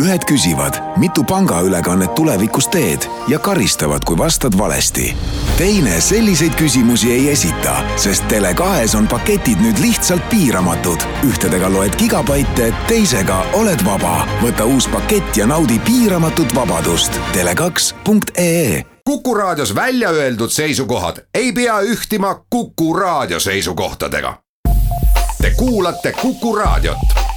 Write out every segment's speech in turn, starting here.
ühed küsivad, mitu pangaülekannet tulevikus teed ja karistavad, kui vastad valesti. teine selliseid küsimusi ei esita, sest Tele2-s on paketid nüüd lihtsalt piiramatud. ühtedega loed gigabaite, teisega oled vaba. võta uus pakett ja naudi piiramatut vabadust. Tele2.ee Kuku Raadios välja öeldud seisukohad ei pea ühtima Kuku Raadio seisukohtadega. Te kuulate Kuku Raadiot.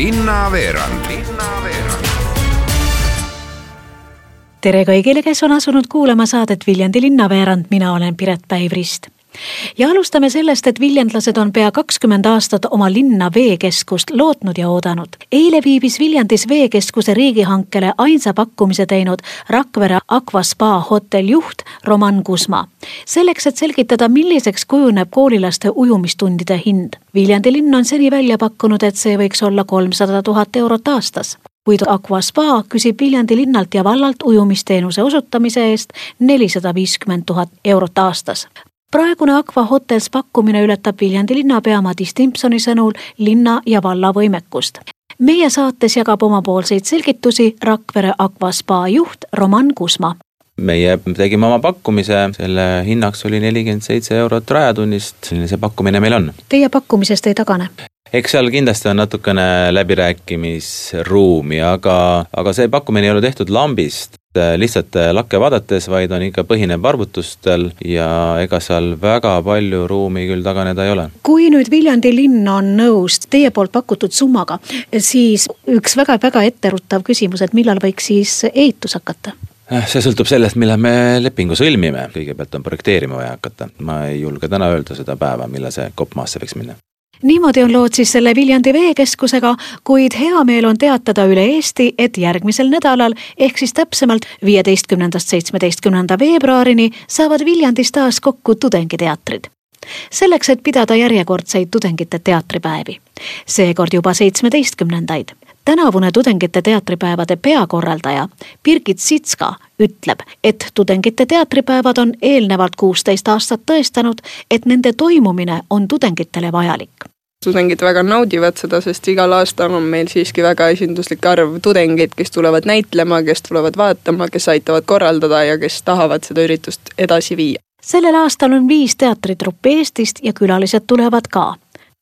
Linnaveerand tere kõigile, kes on asunud kuulama saadet Viljandi linnaveerand, mina olen Piret Päiv-Rist ja alustame sellest, et viljandlased on pea kakskümmend aastat oma linna veekeskust lootnud ja oodanud. eile viibis Viljandis veekeskuse riigihankele ainsa pakkumise teinud Rakvere Aqua Spa hotelli juht Roman Kusma. selleks, et selgitada, milliseks kujuneb koolilaste ujumistundide hind. Viljandi linn on seni välja pakkunud, et see võiks olla kolmsada tuhat eurot aastas kuid Aqua Spa küsib Viljandi linnalt ja vallalt ujumisteenuse osutamise eest nelisada viiskümmend tuhat eurot aastas praegune Aqua Hotels pakkumine ületab Viljandi linnapea Madis Timpsoni sõnul linna ja valla võimekust. meie saates jagab omapoolseid selgitusi Rakvere Aqua spa juht Roman Kusma meie tegime oma pakkumise, selle hinnaks oli nelikümmend seitse eurot rajatunnist, selline see pakkumine meil on. Teie pakkumisest ei tagane? eks seal kindlasti on natukene läbirääkimisruumi, aga, aga see pakkumine ei ole tehtud lambist, lihtsalt lakke vaadates, vaid on ikka, põhineb arvutustel ja ega seal väga palju ruumi küll taganeda ei ole. kui nüüd Viljandi linn on nõus teie poolt pakutud summaga, siis üks väga-väga etteruttav küsimus, et millal võiks siis ehitus hakata? Äh, see sõltub sellest, millal me lepingu sõlmime, kõigepealt on projekteerima vaja hakata, ma ei julge täna öelda seda päeva, millal see kopp maasse võiks minna niimoodi on lood siis selle Viljandi veekeskusega, kuid hea meel on teatada üle Eesti, et järgmisel nädalal ehk siis täpsemalt viieteistkümnendast seitsmeteistkümnenda veebruarini saavad Viljandis taas kokku tudengiteatrid selleks, et pidada järjekordseid tudengite teatripäevi. seekord juba seitsmeteistkümnendaid. tänavune tudengite teatripäevade peakorraldaja Birgit Sitska ütleb, et tudengite teatripäevad on eelnevalt kuusteist aastat tõestanud, et nende toimumine on tudengitele vajalik tudengid väga naudivad seda, sest igal aastal on meil siiski väga esinduslik arv tudengeid, kes tulevad näitlema, kes tulevad vaatama, kes aitavad korraldada ja kes tahavad seda üritust edasi viia. sellel aastal on viis teatritruppi Eestist ja külalised tulevad ka.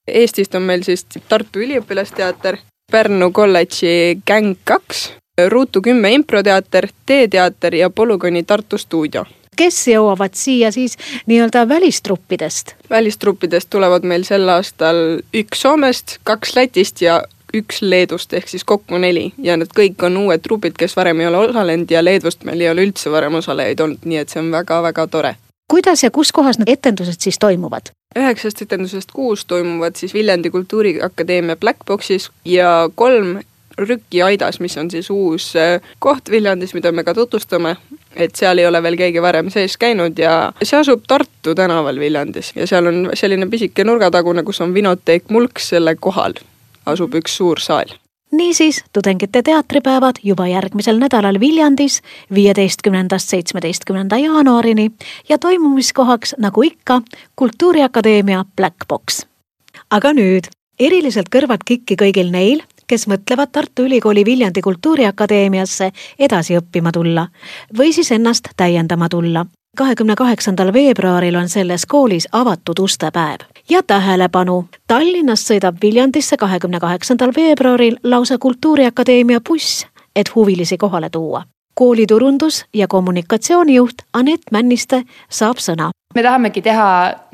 Eestist on meil siis Tartu Üliõpilasteater, Pärnu kolledži Gäng kaks, Ruutu kümme improteater, T-teater ja Polügooni Tartu stuudio kes jõuavad siia siis nii-öelda välistruppidest? välistruppidest tulevad meil sel aastal üks Soomest, kaks Lätist ja üks Leedust ehk siis kokku neli ja need kõik on uued trupid, kes varem ei ole osalenud ja Leedust meil ei ole üldse varem osalejaid olnud, nii et see on väga-väga tore. kuidas ja kus kohas need etendused siis toimuvad? üheksast etendusest kuus toimuvad siis Viljandi Kultuuriakadeemia Black Boxis ja kolm Rüki aidas, mis on siis uus äh, koht Viljandis, mida me ka tutvustame, et seal ei ole veel keegi varem sees käinud ja see asub Tartu tänaval Viljandis ja seal on selline pisike nurgatagune, kus on vinoteek Mulks, selle kohal asub üks suur saal niisiis tudengite teatripäevad juba järgmisel nädalal Viljandis viieteistkümnendast seitsmeteistkümnenda jaanuarini ja toimumiskohaks, nagu ikka, Kultuuriakadeemia Black Box. aga nüüd eriliselt kõrvad kikki kõigil neil, kes mõtlevad Tartu Ülikooli Viljandi Kultuuriakadeemiasse edasi õppima tulla või siis ennast täiendama tulla. kahekümne kaheksandal veebruaril on selles koolis avatud ustepäev. Ja tähelepanu, Tallinnast sõidab Viljandisse kahekümne kaheksandal veebruaril lausa Kultuuriakadeemia buss, et huvilisi kohale tuua. Kooli turundus- ja kommunikatsioonijuht Anett Männiste saab sõna me tahamegi teha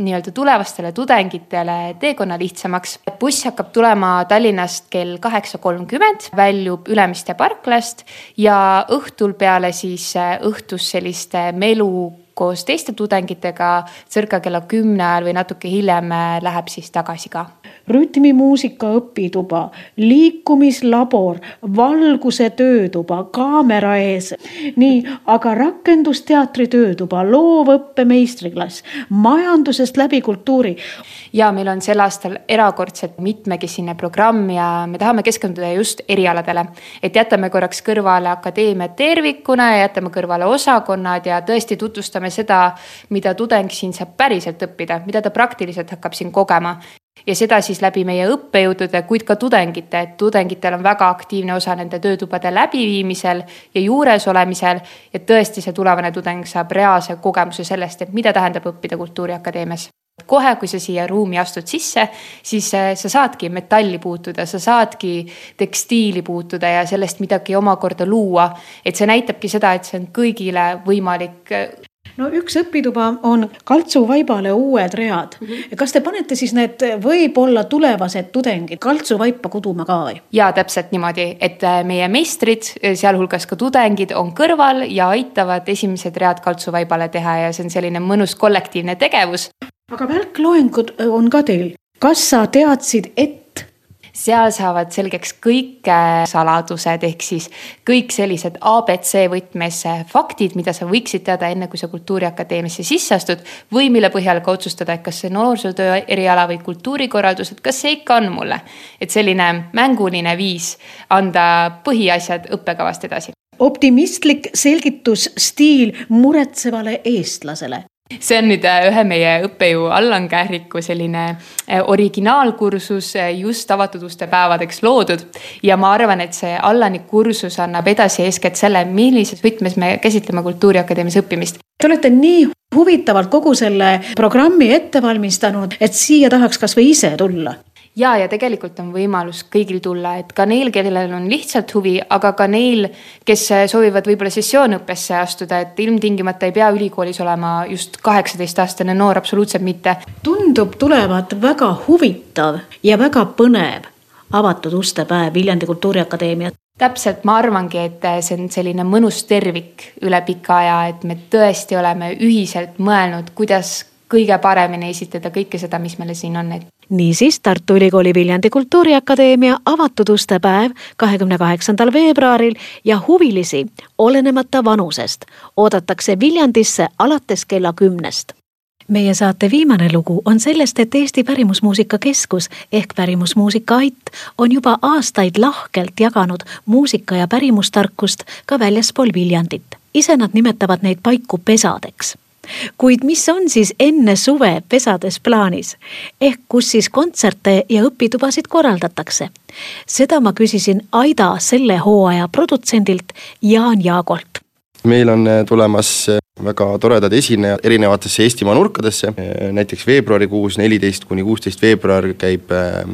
nii-öelda tulevastele tudengitele teekonna lihtsamaks. buss hakkab tulema Tallinnast kell kaheksa kolmkümmend, väljub Ülemiste parklast ja õhtul peale siis õhtus sellist melu koos teiste tudengitega circa kella kümne ajal või natuke hiljem läheb siis tagasi ka rütmimuusika õpituba, liikumislabor, valguse töötuba, kaamera ees. nii, aga rakendusteatri töötuba, loovõppe meistriklass, majandusest läbi kultuuri. ja meil on sel aastal erakordselt mitmekesine programm ja me tahame keskenduda just erialadele. et jätame korraks kõrvale akadeemia tervikuna ja jätame kõrvale osakonnad ja tõesti tutvustame õpetame seda, mida tudeng siin saab päriselt õppida, mida ta praktiliselt hakkab siin kogema ja seda siis läbi meie õppejõudude, kuid ka tudengite, et tudengitel on väga aktiivne osa nende töötubade läbiviimisel ja juuresolemisel. et tõesti see tulevane tudeng saab reaalse kogemuse sellest, et mida tähendab õppida Kultuuriakadeemias kohe, kui sa siia ruumi astud sisse, siis äh, sa saadki metalli puutuda, sa saadki tekstiili puutuda ja sellest midagi omakorda luua. et see näitabki seda, et see on kõigile võimalik no üks õpituba on kaltsuvaibale uued read mm. -hmm. kas te panete siis need võib-olla tulevased tudengid kaltsuvaipa kuduma ka või? ja täpselt niimoodi, et äh, meie meistrid, sealhulgas ka tudengid on kõrval ja aitavad esimesed read kaltsuvaibale teha ja see on selline mõnus kollektiivne tegevus. aga välkloengud on ka teil, kas sa teadsid ette? Seal saavad selgeks kõik saladused, ehk siis kõik sellised abc võtmes faktid, mida sa võiksid teada, enne kui sa Kultuuriakadeemiasse sisse astud. või mille põhjal ka otsustada, et kas see noorsootöö eriala või kultuurikorraldus, et kas see ikka on mulle. et selline mänguline viis anda põhiasjad õppekavast edasi optimistlik selgitusstiil muretsevale eestlasele see on nüüd äh, ühe meie õppejõu Allan Kähriku selline äh, originaalkursus äh, just avatud uste päevadeks loodud. ja ma arvan, et see Allani kursus annab edasi eeskätt selle, millises võtmes me käsitleme Kultuuriakadeemias õppimist. Te olete nii huvitavalt kogu selle programmi ette valmistanud, et siia tahaks kasvõi ise tulla ja, ja tegelikult on võimalus kõigil tulla, et ka neil, kellel on lihtsalt huvi, aga ka neil, kes soovivad võib-olla sessioonõppesse astuda, et ilmtingimata ei pea ülikoolis olema just kaheksateistaastane noor, absoluutselt mitte. tundub tulevat väga huvitav ja väga põnev avatud uste päev Viljandi Kultuuriakadeemia täpselt, ma arvangi, et see on selline mõnus tervik üle pika aja, et me tõesti oleme ühiselt mõelnud, kuidas kõige paremini esitada kõike seda, mis meil siin on, et niisiis Tartu Ülikooli Viljandi Kultuuriakadeemia avatud uste päev kahekümne kaheksandal veebruaril ja huvilisi, olenemata vanusest, oodatakse Viljandisse alates kella kümnest meie saate viimane lugu on sellest, et Eesti Pärimusmuusika Keskus ehk Pärimusmuusika Ait on juba aastaid lahkelt jaganud muusika- ja pärimustarkust ka väljaspool Viljandit. ise nad nimetavad neid paiku pesadeks kuid mis on siis enne suve pesades plaanis ehk kus siis kontserte ja õpitubasid korraldatakse? seda ma küsisin Aida selle hooaja produtsendilt Jaan Jaagolt. meil on tulemas väga toredad esinejad erinevatesse Eestimaa nurkadesse, näiteks veebruarikuus, neliteist kuni kuusteist veebruar käib äh,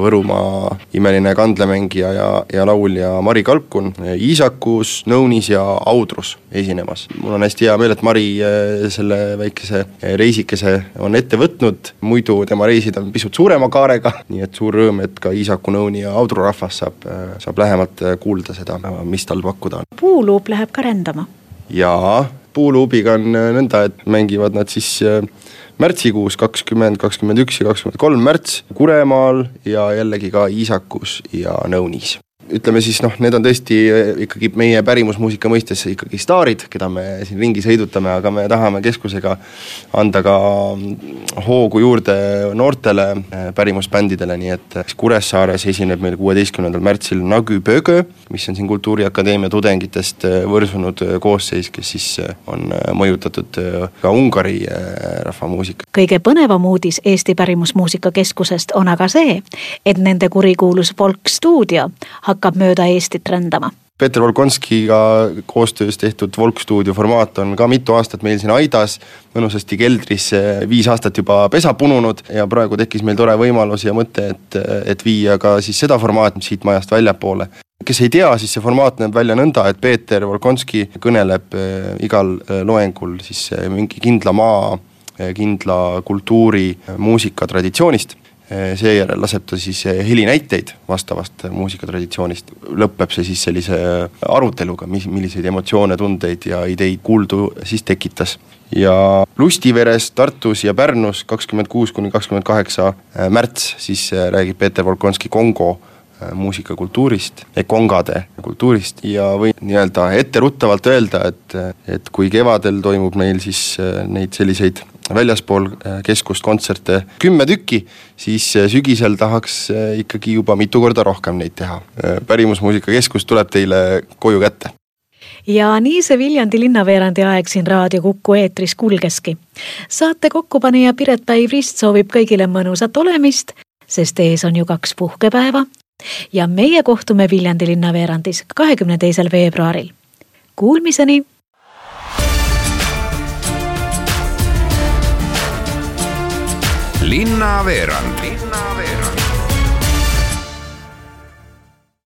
Võrumaa imeline kandlemängija ja, ja laulja Mari Kalkun Iisakus, Nõunis ja Audrus esinemas. mul on hästi hea meel, et Mari äh, selle väikese reisikese on ette võtnud, muidu tema reisid on pisut suurema kaarega, nii et suur rõõm, et ka Iisaku, Nõuni ja Audru rahvas saab, äh, saab lähemalt kuulda seda, mis tal pakkuda on. puuluup läheb ka rändama? jaa puuluubiga on äh, nõnda, et mängivad nad siis äh, märtsikuus kakskümmend, kakskümmend üks ja kakskümmend kolm märts Kuremaal ja jällegi ka Iisakus ja Nõunis ütleme siis noh, need on tõesti eh, ikkagi meie pärimusmuusika mõistes ikkagi staarid, keda me siin ringi sõidutame, aga me tahame keskusega anda ka hoogu juurde noortele eh, pärimusbändidele, nii et Kuressaares esineb meil kuueteistkümnendal märtsil Nagu Pögö, mis on siin Kultuuriakadeemia tudengitest võrsunud koosseis, kes siis on mõjutatud ka Ungari rahvamuusika. kõige põnevam uudis Eesti Pärimusmuusika Keskusest on aga see, et nende kurikuulus Folk stuudio hakkab mööda Eestit rändama. Peeter Volkonskiga koostöös tehtud Volk stuudio formaat on ka mitu aastat meil siin Aidas, mõnusasti keldris viis aastat juba pesa pununud ja praegu tekkis meil tore võimalus ja mõte, et, et viia ka siis seda formaati siit majast väljapoole kes ei tea, siis see formaat näeb välja nõnda, et Peeter Volkonski kõneleb eh, igal eh, loengul siis eh, mingi kindla maa, kindla kultuuri, muusika traditsioonist Eh, seejärel laseb ta siis eh, helinäiteid vastavast muusikatraditsioonist, lõpeb see siis sellise aruteluga, mis, milliseid emotsioone, tundeid ja ideid kuuldu siis tekitas. ja Lustiveres, Tartus ja Pärnus kakskümmend kuus kuni kakskümmend kaheksa eh, märts siis räägib Peeter Volkonski Kongo muusikakultuurist, kongade kultuurist ja võin nii-öelda etteruttavalt öelda, et, et kui kevadel toimub meil siis neid selliseid väljaspool äh, keskust kontserte kümme tükki, siis äh, sügisel tahaks äh, ikkagi juba mitu korda rohkem neid teha. pärimusmuusika keskus tuleb teile koju kätte ja nii see Viljandi linnaveerandi aeg siin Raadio Kuku eetris kulgeski. saate kokkupanija Piret Päiv-Rist soovib kõigile mõnusat olemist, sest ees on ju kaks puhkepäeva ja meie kohtume Viljandi linnaveerandis kahekümne teisel veebruaril. Kuulmiseni. Linnaveerand